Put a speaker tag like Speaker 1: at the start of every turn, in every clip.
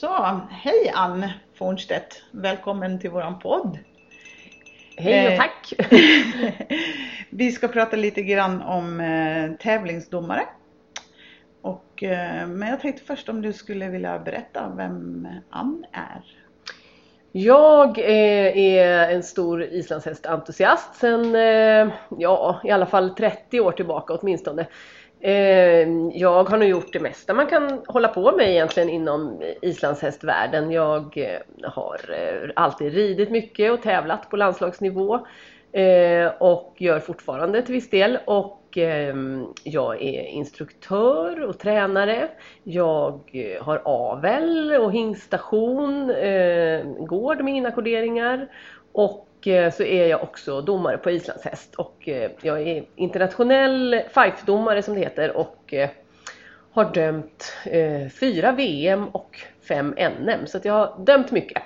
Speaker 1: Så, hej Ann Fornstedt! Välkommen till våran podd.
Speaker 2: Hej och
Speaker 1: Eh,
Speaker 2: tack!
Speaker 1: Vi ska prata lite grann om eh, tävlingsdomare. Och, eh, men jag tänkte först om du skulle vilja berätta vem Ann är.
Speaker 2: Jag eh, är en stor islandshästentusiast sen, ja i alla fall 30 år tillbaka åtminstone. Ehm, jag har nog gjort det mesta man kan hålla på med egentligen inom islandshästvärlden. Jag eh, har eh, alltid ridit mycket och tävlat på landslagsnivå. Eh, och gör fortfarande till viss del. Och ehm, jag är instruktör och tränare. Jag har avel och hingstation, gård med inackorderingar. Och så är jag också domare på islandshäst. Och eh, jag är internationell fife-domare som det heter. Och eh, har dömt eh, fyra VM och fem NM. Så jag har dömt mycket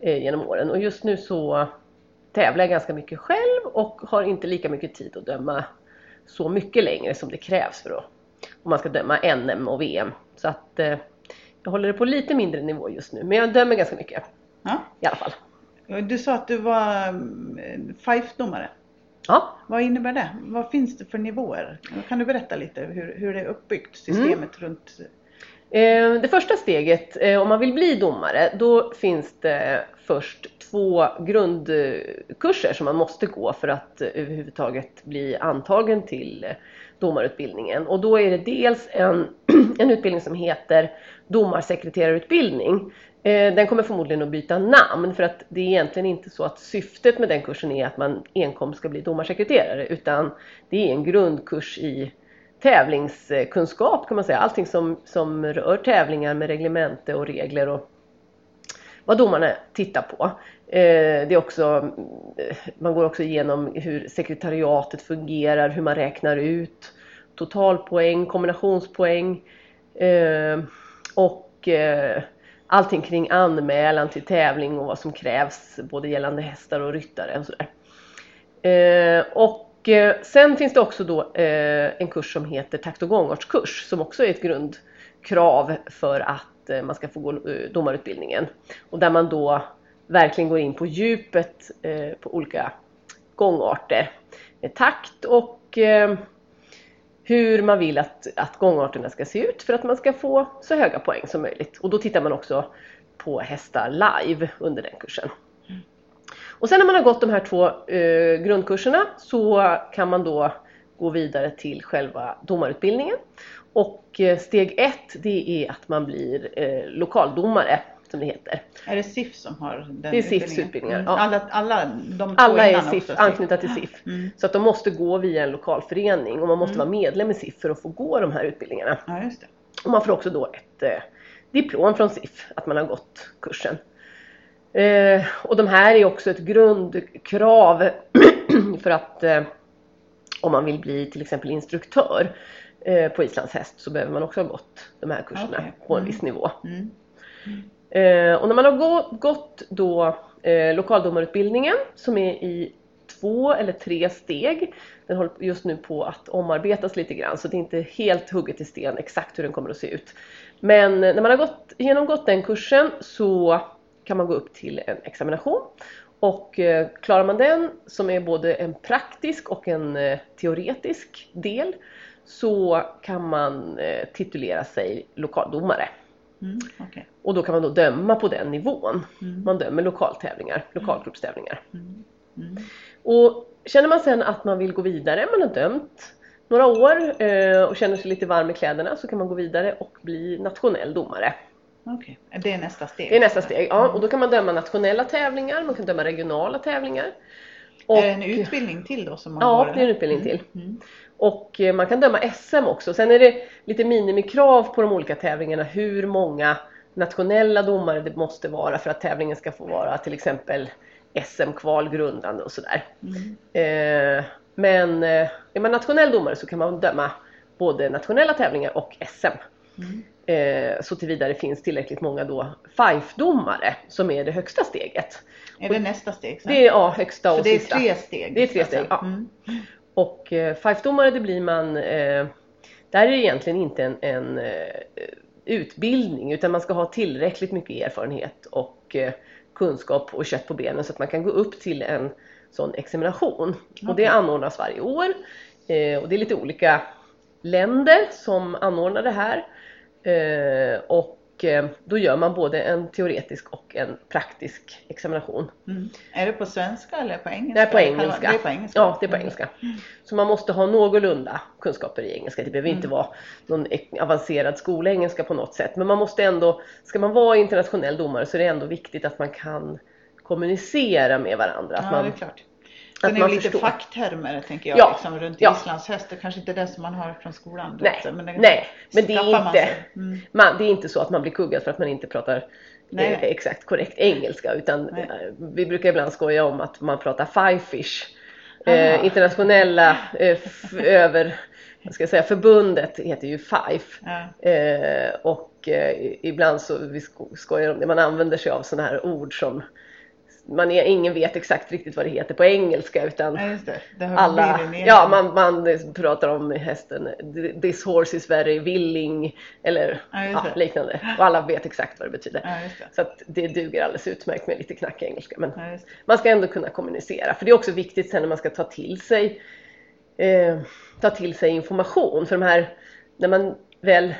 Speaker 2: eh, genom åren. Och just nu så tävlar jag ganska mycket själv och har inte lika mycket tid att döma så mycket längre som det krävs för att om man ska döma NM och VM. Så att eh, jag håller det på lite mindre nivå just nu. Men jag dömer ganska mycket
Speaker 1: Ja.
Speaker 2: i alla fall.
Speaker 1: Du sa att du var mm, Fife-domare.
Speaker 2: Ja,
Speaker 1: Vad innebär det? Vad finns det för nivåer? Kan du berätta lite hur, hur det är uppbyggt, systemet runt?
Speaker 2: Eh, Det första steget, eh, om man vill bli domare, då finns det först två grundkurser som man måste gå för att eh, överhuvudtaget bli antagen till domarutbildningen. Och då är det dels en, en utbildning som heter domarsekreterarutbildning. Eh, den kommer förmodligen att byta namn för att det är egentligen inte så att syftet med den kursen är att man enkom ska bli domarsekreterare utan det är en grundkurs i tävlingskunskap kan man säga. Allting som, som rör tävlingar med reglemente och regler och vad domarna tittar på. Eh, det är också, man går också igenom hur sekretariatet fungerar, hur man räknar ut totalpoäng, kombinationspoäng eh, och allting kring anmälan till tävling och vad som krävs både gällande hästar och ryttare och sådär. Eh, och eh, sen finns det också då eh, en kurs som heter takt och gångartskurs som också är ett grundkrav för att eh, man ska få gå eh, domarutbildningen. Och där man då verkligen går in på djupet eh, på olika gångarter. Takt och hur man vill att, att gångarterna ska se ut för att man ska få så höga poäng som möjligt. Och då tittar man också på hästar live under den kursen. Och sen när man har gått de här två eh, grundkurserna så kan man då gå vidare till själva domarutbildningen. Och eh, steg ett det är att man blir eh, lokaldomare som det heter.
Speaker 1: Är det SIF som har den
Speaker 2: Det är SIFs utbildningar,
Speaker 1: Mm.
Speaker 2: ja.
Speaker 1: Alla, alla de
Speaker 2: Alla är SIF,
Speaker 1: också,
Speaker 2: anknutna till SIF.
Speaker 1: Mm.
Speaker 2: Så att de måste gå via en lokal förening och man måste
Speaker 1: Mm.
Speaker 2: vara medlem i SIF för att få gå de här utbildningarna.
Speaker 1: Ja, just det.
Speaker 2: Och man får också då ett eh, diplom från SIF, att man har gått kursen. Eh, och de här är också ett grundkrav för att eh, om man vill bli till exempel instruktör eh, på islandshäst så behöver man också ha gått de här kurserna
Speaker 1: Okej.
Speaker 2: på en
Speaker 1: Mm.
Speaker 2: viss nivå.
Speaker 1: Mm.
Speaker 2: Eh, Eh, och när man har gå, gått då eh, lokaldomarutbildningen som är i två eller tre steg. Den håller just nu på att omarbetas lite grann så det är inte helt hugget i sten exakt hur den kommer att se ut. Men eh, när man har gått, genomgått den kursen så kan man gå upp till en examination. Och eh, klarar man den, som är både en praktisk och en eh, teoretisk del, så kan man eh, titulera sig lokaldomare.
Speaker 1: Mm. okej.
Speaker 2: Och då kan man då döma på den nivån.
Speaker 1: Mm.
Speaker 2: Man dömer lokaltävlingar, lokalgruppstävlingar.
Speaker 1: Mm. Mm.
Speaker 2: Och känner man sen att man vill gå vidare, man har dömt några år eh, och känner sig lite varm i kläderna så kan man gå vidare och bli nationell domare.
Speaker 1: Okej, det är nästa steg.
Speaker 2: Det är nästa steg. Ja, och då kan man döma nationella tävlingar, man kan döma regionala tävlingar. Och,
Speaker 1: Är det en utbildning till då som man
Speaker 2: Ja,
Speaker 1: går?
Speaker 2: det är en utbildning till.
Speaker 1: Mm.
Speaker 2: Och eh, man kan döma SM också. Sen är det lite minimikrav på de olika tävlingarna hur många nationella domare det måste vara för att tävlingen ska få vara till exempel SM-kval grundande och sådär.
Speaker 1: Mm.
Speaker 2: Eh, men eh, är man nationell domare så kan man döma både nationella tävlingar och SM.
Speaker 1: Mm.
Speaker 2: Eh, så tillvidare det finns tillräckligt många då FIFE-domare som är det högsta steget.
Speaker 1: Är det nästa steg sen?
Speaker 2: Det är ja, högsta
Speaker 1: Så
Speaker 2: och
Speaker 1: det är
Speaker 2: sista.
Speaker 1: tre steg?
Speaker 2: Det är tre
Speaker 1: alltså.
Speaker 2: steg, ja.
Speaker 1: Mm.
Speaker 2: Och eh, FIFE-domare det blir man, eh, där är det egentligen inte en, en eh, utbildning utan man ska ha tillräckligt mycket erfarenhet och eh, kunskap och kött på benen så att man kan gå upp till en sån examination. Okay. Och det anordnas varje år eh, och det är lite olika länder som anordnar det här. Eh, och Eh, då gör man både en teoretisk och en praktisk examination.
Speaker 1: Mm. Är det på svenska eller på engelska?
Speaker 2: Är på engelska.
Speaker 1: Det är på engelska.
Speaker 2: Ja, det är på engelska. Mm. Så man måste ha någorlunda kunskaper i engelska. Det behöver mm. inte vara någon avancerad skolengelska på något sätt. Men man måste ändå, ska man vara internationell domare så är det ändå viktigt att man kan kommunicera med varandra.
Speaker 1: Att
Speaker 2: ja,
Speaker 1: det är klart. Sen är det lite facktermer tänker jag, ja, liksom, runt ja. islandshäst. kanske inte det som man har från skolan.
Speaker 2: Nej, men det, nej, men det är, inte, mm. man, det är inte så att man blir kuggad för att man inte pratar nej, eh, exakt korrekt engelska. Utan nej. Eh, vi brukar ibland skoja om att man pratar five fish. Eh, internationella eh, över ska jag säga, förbundet heter ju FIFE. Ja. Eh, och eh, ibland så vi skojar om det, man använder sig av sådana här ord som man är, ingen vet exakt riktigt vad det heter på engelska utan
Speaker 1: ja, det. Det
Speaker 2: alla, ja man, man pratar om hästen this horse is very willing eller ja, ja, liknande och alla vet exakt vad det betyder. Det. Så att det duger alldeles utmärkt med lite knackig engelska men man ska ändå kunna kommunicera för det är också viktigt sen när man ska ta till sig eh, ta till sig information för de här när man väl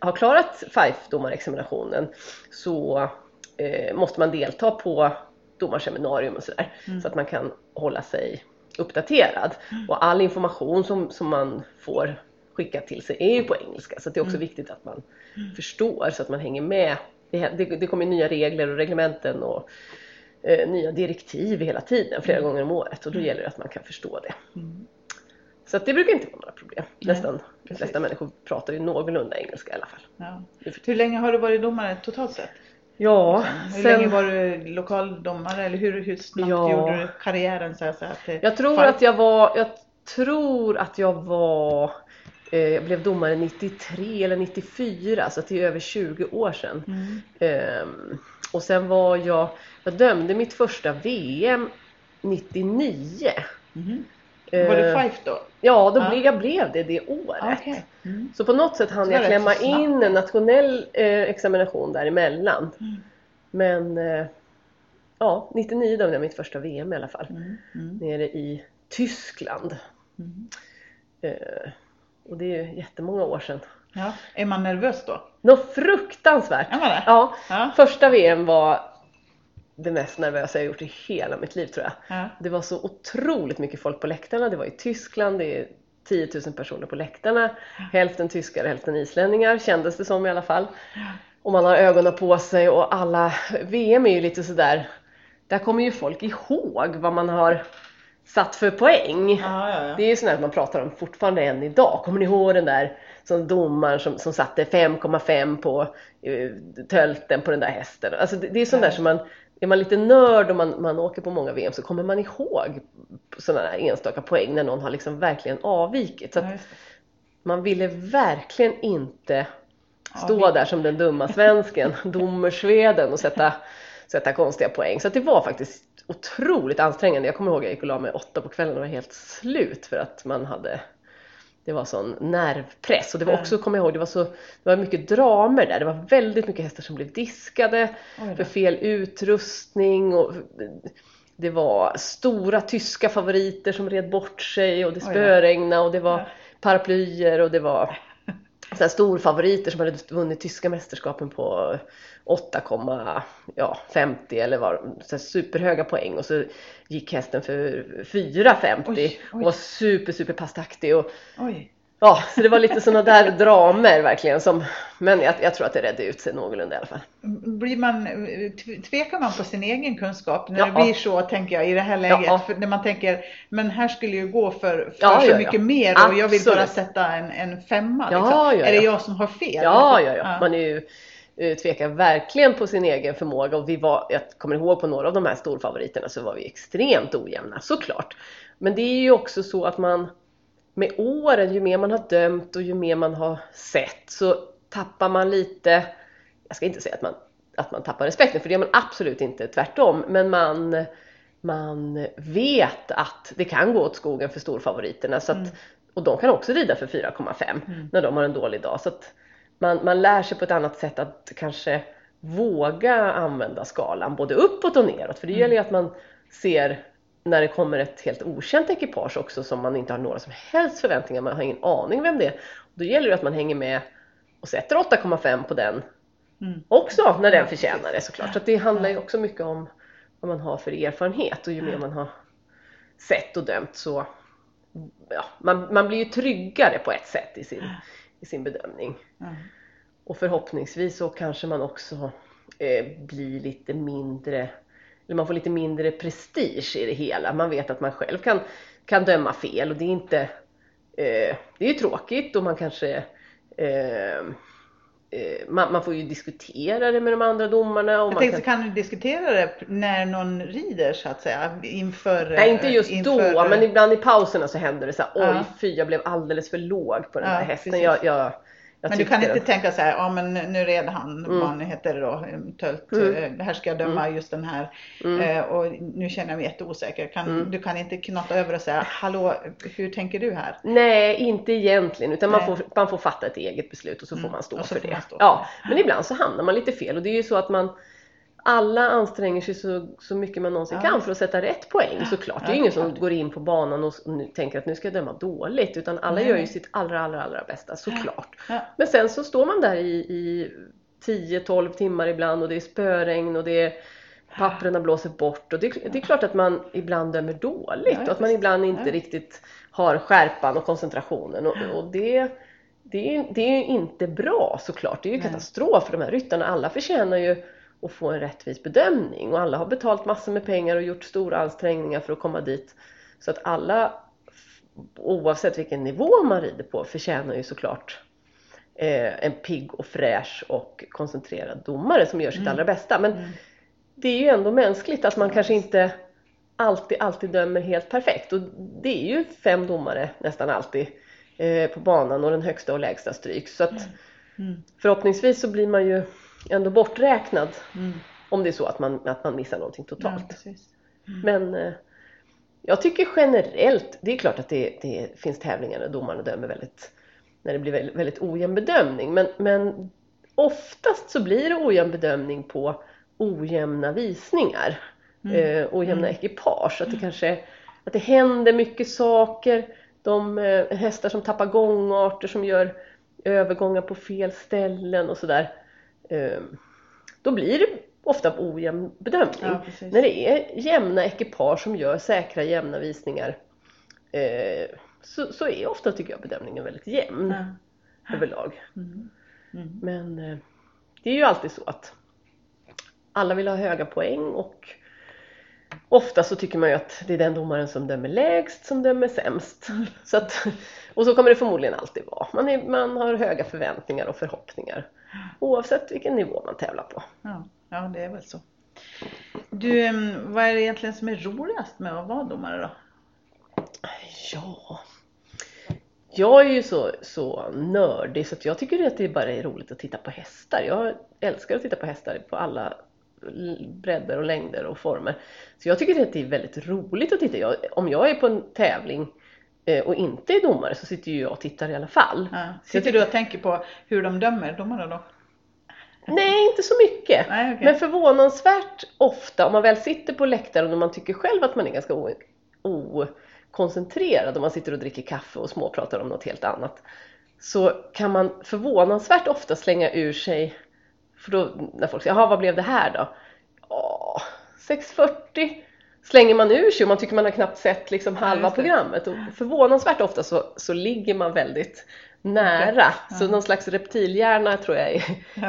Speaker 2: har klarat FIFE-domarexaminationen så eh, måste man delta på domarseminarium och sådär. Mm. Så att man kan hålla sig uppdaterad. Mm. Och all information som, som man får skicka till sig är ju på engelska så det är också mm. viktigt att man mm. förstår så att man hänger med. Det, det, det kommer nya regler och reglementen och eh, nya direktiv hela tiden flera mm. gånger om året och då gäller det att man kan förstå det. Så att det brukar inte vara några problem. Nästan de flesta människor pratar ju någorlunda engelska i alla fall.
Speaker 1: Ja. Hur länge har du varit domare totalt sett?
Speaker 2: Ja.
Speaker 1: Hur sen... länge var du lokaldomare eller hur, hur snabbt ja. gjorde du karriären? Så att,
Speaker 2: jag tror Fall... att jag var, jag tror att jag var eh, jag blev domare 93 eller 94 så det är över 20 år sedan. Mm. Um, och sen var jag, jag dömde mitt första VM 99. Mm.
Speaker 1: Var det Fife då?
Speaker 2: Ja, då ja. Blev, jag blev det det året. Okay. Mm. Så på något sätt hann jag klämma in en nationell eh, examination däremellan. Mm. Men eh, ja, 99 då var mitt första VM i alla fall. Mm. Mm. Nere i Tyskland. Mm. Eh, och det är ju jättemånga år sedan.
Speaker 1: Ja. Är man nervös då?
Speaker 2: Något fruktansvärt! Ja, ja. Första VM var det mest nervösa jag gjort i hela mitt liv tror jag. Ja. Det var så otroligt mycket folk på läktarna. Det var i Tyskland, det är 10 000 personer på läktarna. Ja. Hälften tyskar, hälften islänningar kändes det som i alla fall. Ja. Och man har ögonen på sig och alla, VM är ju lite sådär, där kommer ju folk ihåg vad man har satt för poäng. Det är ju sånt att man pratar om fortfarande än idag. Kommer ni ihåg den där som domaren som, som satte 5,5 på uh, tölten på den där hästen. Alltså det, det är sånt där som man är man lite nörd och man, man åker på många VM så kommer man ihåg sådana där enstaka poäng när någon har liksom verkligen avvikit. Så ja, man ville verkligen inte stå ja, där som den dumma svensken, domersveden och sätta, sätta konstiga poäng. Så det var faktiskt otroligt ansträngande. Jag kommer ihåg att jag gick och la mig åtta på kvällen och var helt slut för att man hade det var sån nervpress. Och det var också, kommer jag ihåg, det var, så, det var mycket dramer där. Det var väldigt mycket hästar som blev diskade för fel utrustning och det var stora tyska favoriter som red bort sig och det spöregnade och det var paraplyer och det var så storfavoriter som hade vunnit tyska mästerskapen på 8,50 eller var så superhöga poäng och så gick hästen för 4,50 och var super super passtaktig och oj. Ja, det var lite sådana där dramer verkligen som, men jag, jag, tror att det redde ut sig någorlunda i alla fall.
Speaker 1: Blir man, tvekar man på sin egen kunskap när ja. det blir så, tänker jag, i det här läget? Ja. När man tänker, men här skulle ju gå för, för ja, så mycket mer och jag vill bara sätta en, en femma. Liksom. Är det jag som har fel?
Speaker 2: Ja, ja, ja. Man är ju, eh, tvekar verkligen på sin egen förmåga och vi var, jag kommer ihåg på några av de här storfavoriterna så var vi extremt ojämna såklart. Men det är ju också så att man med åren, ju mer man har dömt och ju mer man har sett så tappar man lite, jag ska inte säga att man, att man tappar respekten för det gör man absolut inte, tvärtom, men man, man vet att det kan gå åt skogen för storfavoriterna så att, mm. och de kan också rida för 4,5 mm. när de har en dålig dag. Så att man, man lär sig på ett annat sätt att kanske våga använda skalan både uppåt och neråt. För det gäller ju att man ser när det kommer ett helt okänt ekipage också som man inte har några som helst förväntningar, man har ingen aning vem det är. Då gäller det att man hänger med och sätter 8,5 på den mm. också när den förtjänar det såklart. Så det handlar ju också mycket om vad man har för erfarenhet och ju mer man har sett och dömt så ja, man, man blir ju tryggare på ett sätt i sin, i sin bedömning. Mm. Och förhoppningsvis så kanske man också eh, blir lite mindre eller man får lite mindre prestige i det hela. Man vet att man själv kan, kan döma fel och det är inte eh, det är ju tråkigt och man kanske eh, eh man, man, får ju diskutera det med de andra domarna. Och
Speaker 1: jag
Speaker 2: man
Speaker 1: tänkte, kan... kan du diskutera det när någon rider så att säga? Inför,
Speaker 2: Nej inte just inför... då men ibland i pauserna så händer det så här, oj ja. fy jag blev alldeles för låg på den ja, här hästen. Jag, jag,
Speaker 1: men du kan inte tänka så här, ja men nu red han, mm. vad heter det då, tölt, mm. här ska jag döma mm. just den här mm. eh, och nu känner jag mig jätteosäker. Kan, mm. Du kan inte knata över och säga, hallå hur tänker du här?
Speaker 2: Nej, inte egentligen utan man får, man får fatta ett eget beslut och så får mm. man stå för det. Stå ja, men ibland så hamnar man lite fel och det är ju så att man alla anstränger sig så, så mycket man någonsin ja. kan för att sätta rätt poäng såklart. Det är ju ingen som går in på banan och nu, tänker att nu ska jag döma dåligt utan alla Nej. gör ju sitt allra, allra, allra bästa såklart. Ja. Men sen så står man där i, i 10-12 timmar ibland och det är spöregn och det är papperna blåser bort och det, det, är klart att man ibland dömer dåligt och att man ibland inte riktigt har skärpan och koncentrationen och, och det det är, det är inte bra såklart. Det är ju katastrof för de här ryttarna. Alla förtjänar ju och få en rättvis bedömning och alla har betalt massor med pengar och gjort stora ansträngningar för att komma dit. Så att alla, oavsett vilken nivå man rider på, förtjänar ju såklart eh, en pigg och fräsch och koncentrerad domare som gör sitt mm. allra bästa. Men mm. det är ju ändå mänskligt att man kanske inte alltid, alltid dömer helt perfekt och det är ju fem domare nästan alltid eh, på banan och den högsta och lägsta stryk. Så att mm. mm. förhoppningsvis så blir man ju ändå borträknad mm. om det är så att man, att man missar någonting totalt. Ja, mm. Men eh, jag tycker generellt, det är klart att det, det finns tävlingar där domarna dömer väldigt, när det blir väldigt, väldigt ojämn bedömning. Men, men oftast så blir det ojämn bedömning på ojämna visningar. Mm. Eh, ojämna mm. ekipage. Att det kanske att det händer mycket saker. De eh, hästar som tappar gångarter som gör övergångar på fel ställen och sådär. Ehm, då blir det ofta ojämn bedömning. Ja, När det är jämna ekipage som gör säkra jämna visningar eh, så, så är ofta tycker jag bedömningen väldigt jämn ja. överlag. Mm. Mm. Men eh, det är ju alltid så att alla vill ha höga poäng och ofta så tycker man ju att det är den domaren som dömer lägst som dömer sämst. Mm. Så att, och så kommer det förmodligen alltid vara. Man, är, man har höga förväntningar och förhoppningar. Oavsett vilken nivå man tävlar på.
Speaker 1: Ja, ja det är väl så. Du, vad är det egentligen som är roligast med att vara domare då?
Speaker 2: Ja, jag är ju så, så nördig så jag tycker att det bara är roligt att titta på hästar. Jag älskar att titta på hästar på alla bredder och längder och former. Så jag tycker att det är väldigt roligt att titta. Jag, om jag är på en tävling och inte är domare så sitter ju jag och tittar i alla fall. Ja.
Speaker 1: Sitter du och tänker på hur de dömer domarna då?
Speaker 2: Nej, inte så mycket. Nej, okay. Men förvånansvärt ofta om man väl sitter på läktaren och man tycker själv att man är ganska okoncentrerad och man sitter och dricker kaffe och småpratar om något helt annat. Så kan man förvånansvärt ofta slänga ur sig, för då när folk säger jaha vad blev det här då? Åh, 640 slänger man ur sig och man tycker man har knappt sett liksom halva programmet. Och förvånansvärt ofta så, så ligger man väldigt nära. Ja. Så någon slags reptilhjärna tror jag är,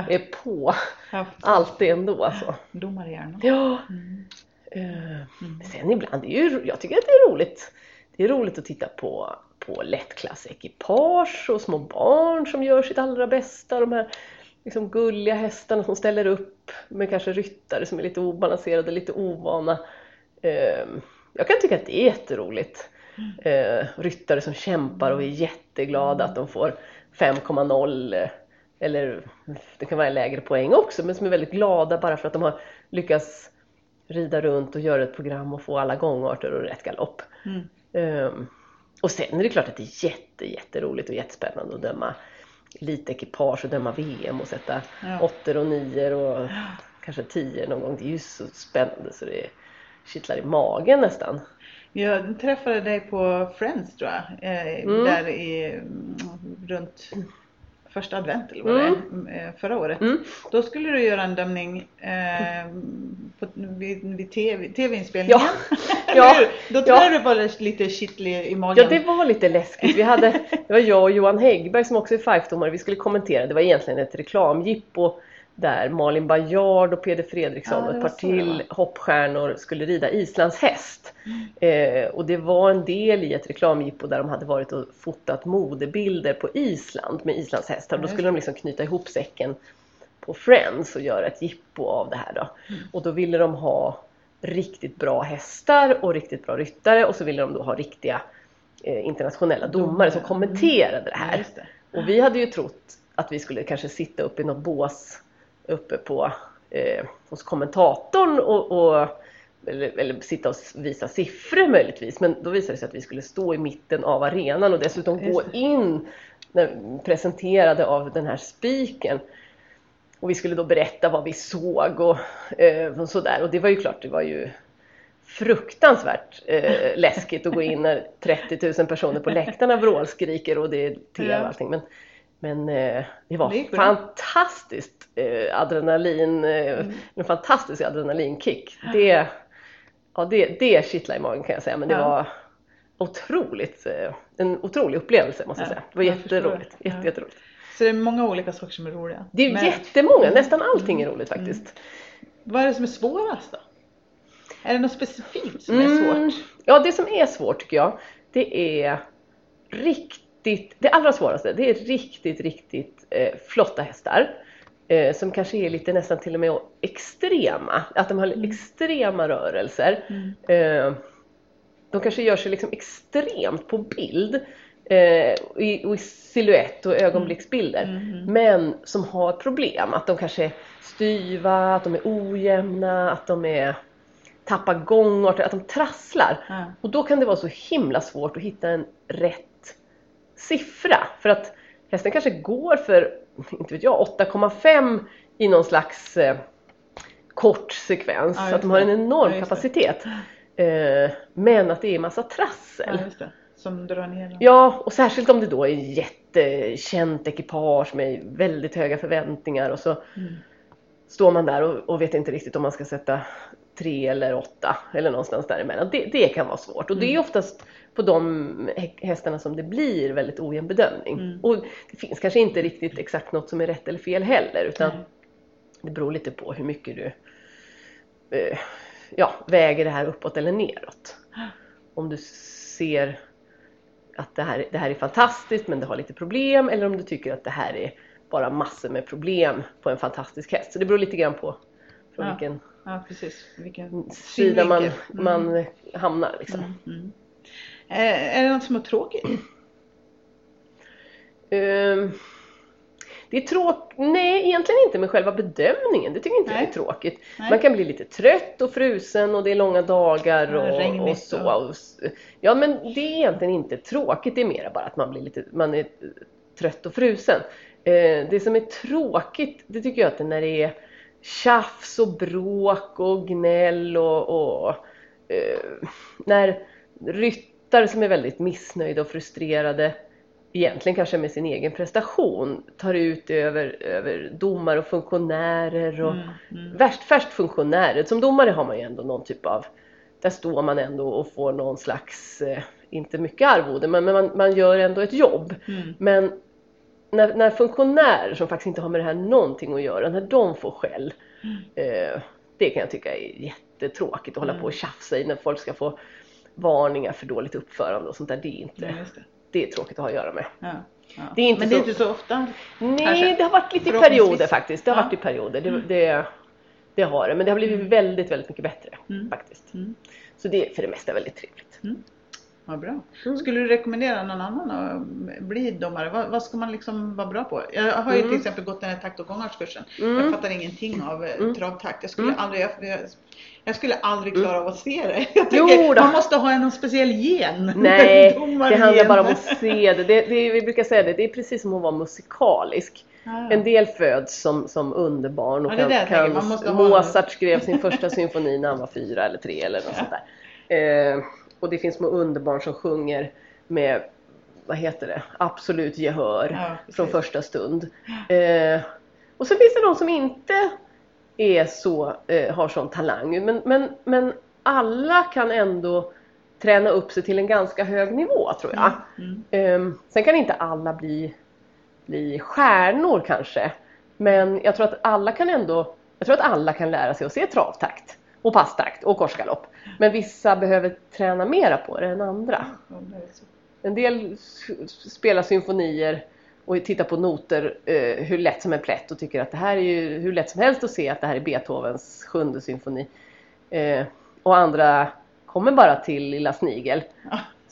Speaker 2: är på. Ja. Alltid ändå. Alltså.
Speaker 1: Domarhjärna.
Speaker 2: Ja. Mm. Uh, mm. Sen ibland, är ju, jag tycker att det är roligt. Det är roligt att titta på, på lättklassekipage och små barn som gör sitt allra bästa. De här liksom gulliga hästarna som ställer upp med kanske ryttare som är lite obalanserade, lite ovana. Ehm, jag kan tycka att det är jätteroligt. Mm. ryttare som kämpar och är jätteglada att de får 5,0 eh, eller det kan vara lägre poäng också men som är väldigt glada bara för att de har lyckats rida runt och göra ett program och få alla gångarter och rätt galopp. Mm. Um, och sen är det klart att det är jätte, jätteroligt och jättespännande att döma lite ekipage och döma VM och sätta ja. åttor och nior och kanske tio någon gång. Det är ju så spännande så det kittlar i magen nästan.
Speaker 1: Jag träffade dig på Friends tror jag, eh, mm. där i, runt första advent eller vad mm. det är, eh, förra året. Mm. Då skulle du göra en dömning eh, på, vid, vid TV, TV-inspelningen. Ja. ja. Då tror ja. jag du var lite kittlig i magen.
Speaker 2: Ja, det var lite läskigt. Vi hade, det var jag och Johan Häggberg som också är fife Vi skulle kommentera. Det var egentligen ett reklamjippo där Malin Bajard och Peder Fredriksson ja, och ett par till hoppstjärnor skulle rida Islands häst. Mm. Eh, och det var en del i ett reklamjippo där de hade varit och fotat modebilder på Island med Islands hästar. Då skulle de liksom knyta ihop säcken på Friends och göra ett jippo av det här då. Mm. Och då ville de ha riktigt bra hästar och riktigt bra ryttare och så ville de då ha riktiga eh, internationella domare som kommenterade det här. Ja, det. Och vi hade ju trott att vi skulle kanske sitta upp i något bås uppe på eh, hos kommentatorn och, och eller, eller, sitta och visa siffror möjligtvis. Men då visade det sig att vi skulle stå i mitten av arenan och dessutom gå in när, presenterade av den här spiken. Och vi skulle då berätta vad vi såg och, eh, och sådär. Och det var ju klart, det var ju fruktansvärt eh, läskigt att gå in när 30 000 personer på läktarna vrålskriker och det är tv och allting. Men, men eh, det var det fantastiskt eh, adrenalin, eh, mm. en fantastisk adrenalinkick. Det, ja, det, det kittlade i magen kan jag säga men det ja. var otroligt, eh, en otrolig upplevelse måste jag säga. Det var jätteroligt. Jätte, ja. jätteroligt.
Speaker 1: Så det är många olika saker som är roliga?
Speaker 2: Det är men... jättemånga, nästan allting är roligt faktiskt. Mm.
Speaker 1: Vad är det som är svårast då? Är det något specifikt som är mm. svårt?
Speaker 2: Ja, det som är svårt tycker jag, det är riktigt riktigt, det allra svåraste, det är riktigt, riktigt eh, flotta hästar. Eh, som kanske är lite nästan till och med extrema. Att de har mm. extrema rörelser. Mm. Eh, de kanske gör sig liksom extremt på bild. Eh, i, i silhuett och ögonblicksbilder. Mm. mm. Men som har problem. Att de kanske är styva, att de är ojämna, att de är tappar gångarter, att de trasslar. Och då kan det vara så himla svårt att hitta en rätt siffra. För att hästen kanske går för, inte vet jag, 8,5 i någon slags eh, kort sekvens. Ja, så att de har en enorm ja, kapacitet. Eh, men att det är massa trassel.
Speaker 1: Ja, Som drar ner dem.
Speaker 2: Ja, och särskilt om det då är jättekänt ekipage med väldigt höga förväntningar och så mm. står man där och, och, vet inte riktigt om man ska sätta tre eller åtta eller någonstans däremellan. Det, det kan vara svårt och det är mm. oftast på de hästarna som det blir väldigt ojämn bedömning. Mm. Och det finns kanske inte riktigt exakt något som är rätt eller fel heller utan Nej. det beror lite på hur mycket du eh, ja, väger det här uppåt eller neråt. Om du ser att det här, det här är fantastiskt men det har lite problem eller om du tycker att det här är bara massor med problem på en fantastisk häst. Så det beror lite grann på från
Speaker 1: ja.
Speaker 2: vilken,
Speaker 1: ja, precis. vilken
Speaker 2: sida man, mm. man hamnar. Liksom. Mm. Mm.
Speaker 1: Eh, är det något som är tråkigt?
Speaker 2: Um, det är tråkigt, nej egentligen inte med själva bedömningen, det tycker inte nej. jag är tråkigt. Nej. Man kan bli lite trött och frusen och det är långa dagar och, och så. Och, ja men det är egentligen inte tråkigt, det är mer bara att man blir lite, man är trött och frusen. Eh, det som är tråkigt, det tycker jag att det är när det är tjafs och bråk och gnäll och, och eh, när ryttare som är väldigt missnöjda och frustrerade egentligen kanske med sin egen prestation tar ut över, över domare och funktionärer och mm, mm. värst först funktionärer. Som domare har man ju ändå någon typ av, där står man ändå och får någon slags, eh, inte mycket arvode, men, men man, man, gör ändå ett jobb. Mm. Men när, när funktionärer som faktiskt inte har med det här någonting att göra, när de får skäll, mm. eh, det kan jag tycka är jättetråkigt att hålla på och mm. tjafsa i när folk ska få varningar för dåligt uppförande och sånt där. Det är inte, ja, det. det. är tråkigt att ha att göra med.
Speaker 1: Ja, ja. Det är inte Men det är inte så ofta?
Speaker 2: Nej, kanske. det har varit lite i perioder faktiskt. Det har varit i perioder. Det, mm. det, det, har det. Men det har blivit mm. väldigt, väldigt mycket bättre mm. faktiskt. Mm. Så det är för det mesta väldigt trevligt. Mm.
Speaker 1: Vad bra. Mm. Skulle du rekommendera någon annan att bli domare? Vad, vad, ska man liksom vara bra på? Jag har ju mm. till exempel gått den här takt och gångartskursen. Mm. Jag fattar ingenting av eh, mm. travtakt. Jag skulle mm. aldrig, jag, jag skulle aldrig klara av att se det. Jag tänker, man måste ha en speciell gen.
Speaker 2: Nej, det handlar bara om att se det. det, det vi brukar säga det, det är precis som att vara musikalisk. Ah. En del föds som, som underbarn och ja, kan, kan Mozart skrev sin första symfoni när han var fyra eller tre eller något ja. sånt där. Eh, och det finns små underbarn som sjunger med vad heter det, absolut gehör ja, från första stund. Eh, och så finns det de som inte är så, eh, har sån talang. Men, men, men alla kan ändå träna upp sig till en ganska hög nivå tror jag. Mm. Mm. Eh, sen kan inte alla bli, bli stjärnor kanske. Men jag tror att alla kan ändå jag tror att alla kan lära sig att se travtakt och passtakt och korsgalopp. Men vissa behöver träna mera på det än andra. En del spelar symfonier och tittar på noter eh, hur lätt som en plätt och tycker att det här är ju hur lätt som helst att se att det här är Beethovens sjunde symfoni. Eh, och andra kommer bara till Lilla Snigel.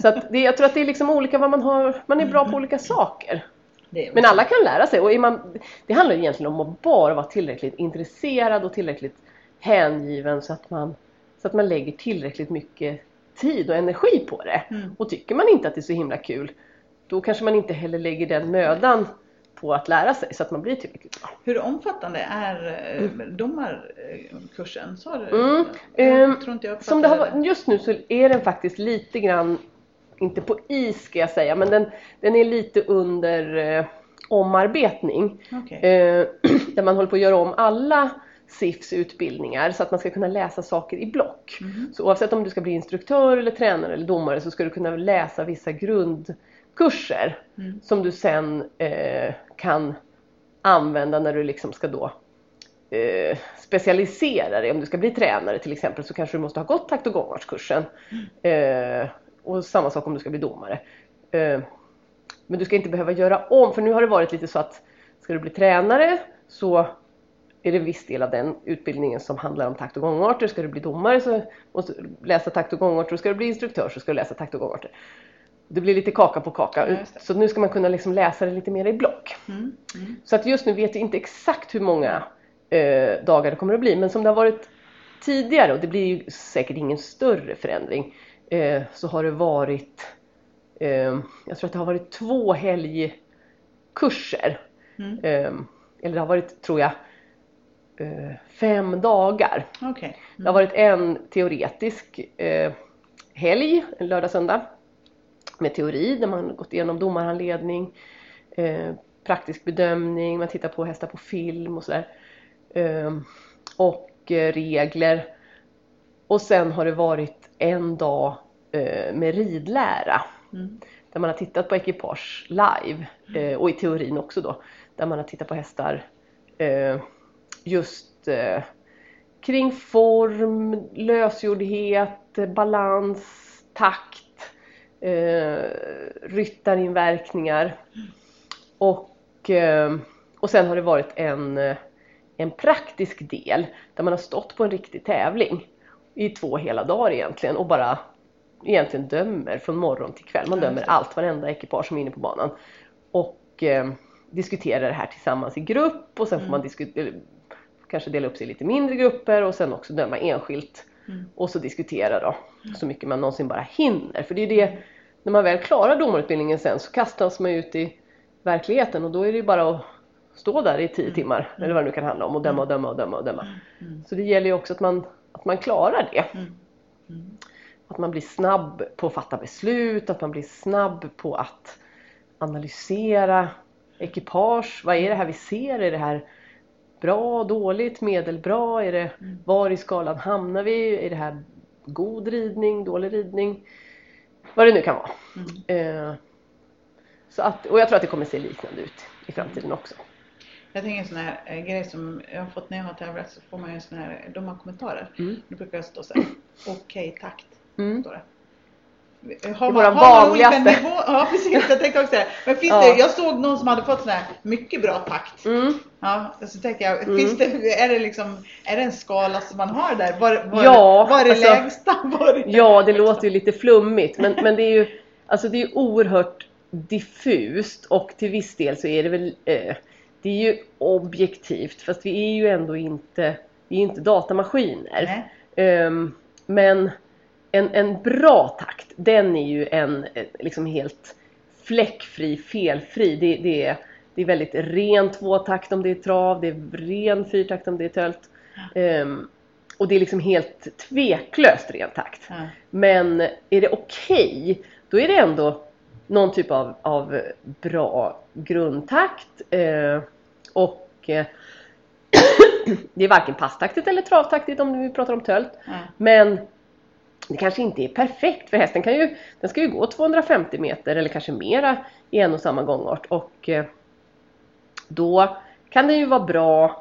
Speaker 2: Så att det, jag tror att det är liksom olika vad man har, man är bra på olika saker. Men alla kan lära sig och man, det handlar egentligen om att bara vara tillräckligt intresserad och tillräckligt hängiven så att man, så att man lägger tillräckligt mycket tid och energi på det. Mm. Och tycker man inte att det är så himla kul då kanske man inte heller lägger den mödan på att lära sig så att man blir tillräckligt bra.
Speaker 1: Hur omfattande är mm. domarkursen? Sa du? Mm. Jag
Speaker 2: ehm, tror inte jag Som det har, just nu så är den faktiskt lite grann, inte på is ska jag säga, men den, den är lite under eh, omarbetning. Okay. Eh, där man håller på att göra om alla SIFs utbildningar så att man ska kunna läsa saker i block. Mm. Så oavsett om du ska bli instruktör eller tränare eller domare så ska du kunna läsa vissa grundkurser mm. som du sen eh, kan använda när du liksom ska då eh, specialisera dig. Om du ska bli tränare till exempel så kanske du måste ha gått takt och gångartskursen. Mm. Eh, och samma sak om du ska bli domare. Eh, men du ska inte behöva göra om, för nu har det varit lite så att ska du bli tränare så är det en viss del av den utbildningen som handlar om takt och gångarter. Ska du bli domare så måste du läsa takt och gångarter och ska du bli instruktör så ska du läsa takt och gångarter. Det blir lite kaka på kaka. Ja, så nu ska man kunna liksom läsa det lite mer i block. Mm. Mm. Så att just nu vet jag inte exakt hur många eh, dagar det kommer att bli. Men som det har varit tidigare, och det blir ju säkert ingen större förändring, eh, så har det varit, eh, jag tror att det har varit två helgkurser. Mm. Eh, eller det har varit, tror jag, fem dagar. Okay. Mm. Det har varit en teoretisk eh, helg, en lördag-söndag, med teori där man gått igenom domarhandledning, eh, praktisk bedömning, man tittar på hästar på film och sådär. Eh, och eh, regler. Och sen har det varit en dag eh, med ridlära. Mm. Där man har tittat på ekipage live eh, och i teorin också då. Där man har tittat på hästar just eh, kring form, lösgjordhet, balans, takt, eh, ryttarinverkningar. Och, eh, och sen har det varit en, en praktisk del där man har stått på en riktig tävling i två hela dagar egentligen och bara egentligen dömer från morgon till kväll. Man dömer allt, varenda ekipage som är inne på banan. Och eh, diskuterar det här tillsammans i grupp och sen får man diskutera kanske dela upp sig i lite mindre grupper och sen också döma enskilt. Mm. Och så diskutera då mm. så mycket man någonsin bara hinner. För det är det, när man väl klarar domarutbildningen sen så kastas man ut i verkligheten och då är det ju bara att stå där i tio mm. timmar mm. eller vad det nu kan handla om och döma och döma och döma och döma. Så det gäller ju också att man, att man klarar det. Att man blir snabb på att fatta beslut, att man blir snabb på att analysera ekipage. Vad är det här vi ser? Är det här bra, dåligt, medelbra? Är det, mm. Var i skalan hamnar vi? Är det här god ridning, dålig ridning? Vad det nu kan vara. Mm. Eh, så att, och jag tror att det kommer se liknande ut i framtiden också.
Speaker 1: Jag tänker en sån här eh, grej som jag har fått när jag har tävlat så får man ju en sån här, de har kommentarer. Mm. Det brukar stå så här, okej okay, takt. Mm. Står det. Har man, har man olika nivå? Ja precis, jag tänkte också det. Men finns ja. det, jag såg någon som hade fått sån här mycket bra takt. Mm. Ja, så tänker jag, mm. finns det, är, det liksom, är det en skala som man har där? Var, var, ja, var det alltså, lägsta? Var det
Speaker 2: ja, det låter ju lite flummigt men, men det är ju alltså det är oerhört diffust och till viss del så är det väl eh, det är ju objektivt fast vi är ju ändå inte, vi är inte datamaskiner. Um, men en, en bra takt, den är ju en liksom helt fläckfri, felfri. Det, det, är, det är väldigt ren tvåtakt om det är trav, det är ren fyrtakt om det är tölt. Um, och det är liksom helt tveklöst ren takt. Mm. Men är det okej, okay, då är det ändå någon typ av, av bra grundtakt. Uh, och uh, det är varken passtaktigt eller travtaktigt om vi pratar om tölt. Mm. Men det kanske inte är perfekt för hästen kan ju, den ska ju gå 250 meter eller kanske mera i en och samma gångart. Och eh, då kan det ju vara bra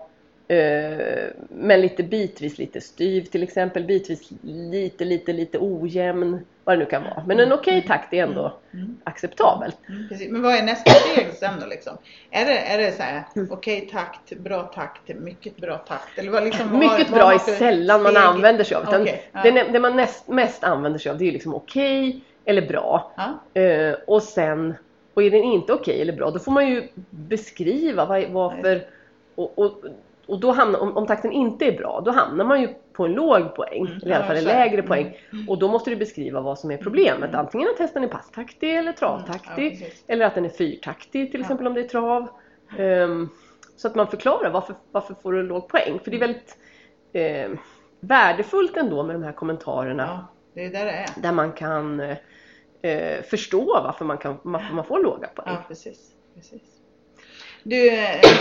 Speaker 2: men lite bitvis lite styv till exempel, bitvis lite lite lite ojämn vad det nu kan vara. Men en okej okay takt är ändå mm. mm. acceptabelt.
Speaker 1: Mm, Men vad är nästa steg sen då liksom? Är det, är det så här mm. okej okay, takt, bra takt, mycket bra takt? Eller vad liksom,
Speaker 2: mycket
Speaker 1: vad,
Speaker 2: bra är sällan man använder sig av. Okay, ja. det, det, man näst, mest använder sig av det är liksom okej okay eller bra. Ja. Uh, och sen, och är den inte okej eller bra då får man ju beskriva vad, varför och, och och då hamnar, om, om, takten inte är bra, då hamnar man ju på en låg poäng, mm. eller i alla fall en lägre poäng. Mm. Och då måste du beskriva vad som är problemet. Mm. Antingen att hästen är passtaktig eller travtaktig. Mm. Ja, eller att den är fyrtaktig till exempel om det är trav. Um, så att man förklarar varför, varför får du en låg poäng. För det är väldigt eh, värdefullt ändå med de här kommentarerna. Ja,
Speaker 1: det är där det är.
Speaker 2: Där man kan eh, förstå varför man, kan, varför man får låga poäng.
Speaker 1: Ja, precis. precis. Du,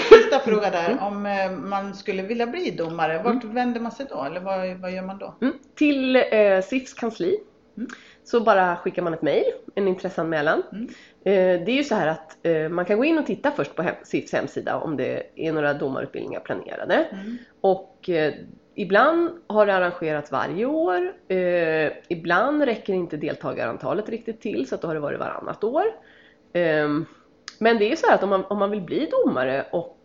Speaker 1: sista fråga där. Om eh, man skulle vilja bli domare, vart mm. vänder man sig då? Eller vad, vad gör man då?
Speaker 2: Mm. Till eh, SIFs kansli. Mm. Så bara skickar man ett mejl, en intresseanmälan. Mm. Eh, det är ju så här att eh, man kan gå in och titta först på hem, SIFs hemsida om det är några domarutbildningar planerade. Mm. Och eh, Ibland har det arrangerats varje år. Eh, ibland räcker inte deltagarantalet riktigt till så att då har det varit varannat år. Men det är så att om man, om man vill bli domare och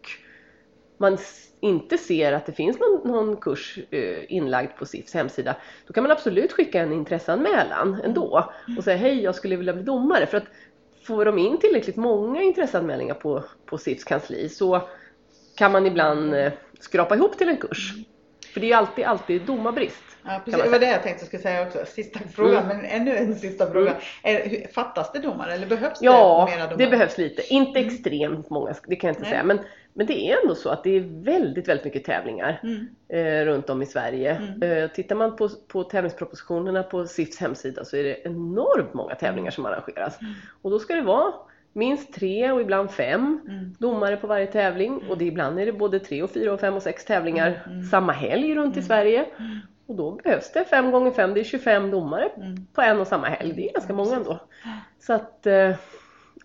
Speaker 2: man inte ser att det finns någon, någon kurs eh, inlagd på SIFs hemsida, då kan man absolut skicka en intresseanmälan ändå och säga hej, jag skulle vilja bli domare. För att får de in tillräckligt många intresseanmälningar på, på SIFs kansli så kan man ibland eh, skrapa ihop till en kurs. För det är alltid, alltid domarbrist.
Speaker 1: Ja, precis. Det var det jag tänkte jag skulle säga också. Sista frågan, mm. men ännu en sista fråga. Mm. Fattas det domare eller behövs det
Speaker 2: ja,
Speaker 1: mera domare?
Speaker 2: Ja, det behövs lite. Inte mm. extremt många, det kan jag inte Nej. säga. Men, men det är ändå så att det är väldigt, väldigt mycket tävlingar mm. eh, runt om i Sverige. Mm. Eh, tittar man på, på tävlingspropositionerna på SIFs hemsida så är det enormt många tävlingar som arrangeras. Och då ska det vara minst tre och ibland fem mm. domare på varje tävling. Och det, ibland är det både tre och fyra och fem och sex tävlingar mm. mm. samma helg runt i mm. Sverige. Mm. Och då behövs det fem gånger fem, det är 25 domare på en och samma helg. Det är ganska många ändå. Så att, eh,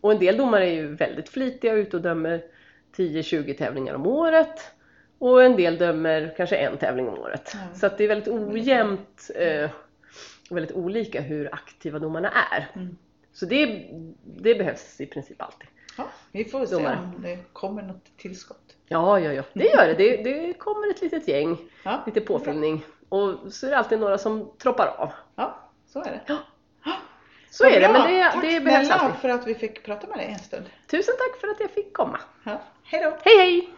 Speaker 2: och en del domare är ju väldigt flitiga och ute och dömer 10-20 tävlingar om året. Och en del dömer kanske en tävling om året. Mm. Så det är väldigt ojämnt eh, väldigt olika hur aktiva domarna är. Mm. Så det, det behövs i princip alltid.
Speaker 1: Ja, vi får se om det kommer något tillskott.
Speaker 2: Ja, ja, ja. det gör det. Det, det kommer ett litet gäng, ja, lite påfyllning. Och så är det alltid några som troppar av.
Speaker 1: Ja, så är det. Ja.
Speaker 2: Så är det, men det,
Speaker 1: tack
Speaker 2: det
Speaker 1: behövs alltid. för att vi fick prata med dig en stund.
Speaker 2: Tusen tack för att jag fick komma.
Speaker 1: Ja. Hej då!
Speaker 2: Hej hej!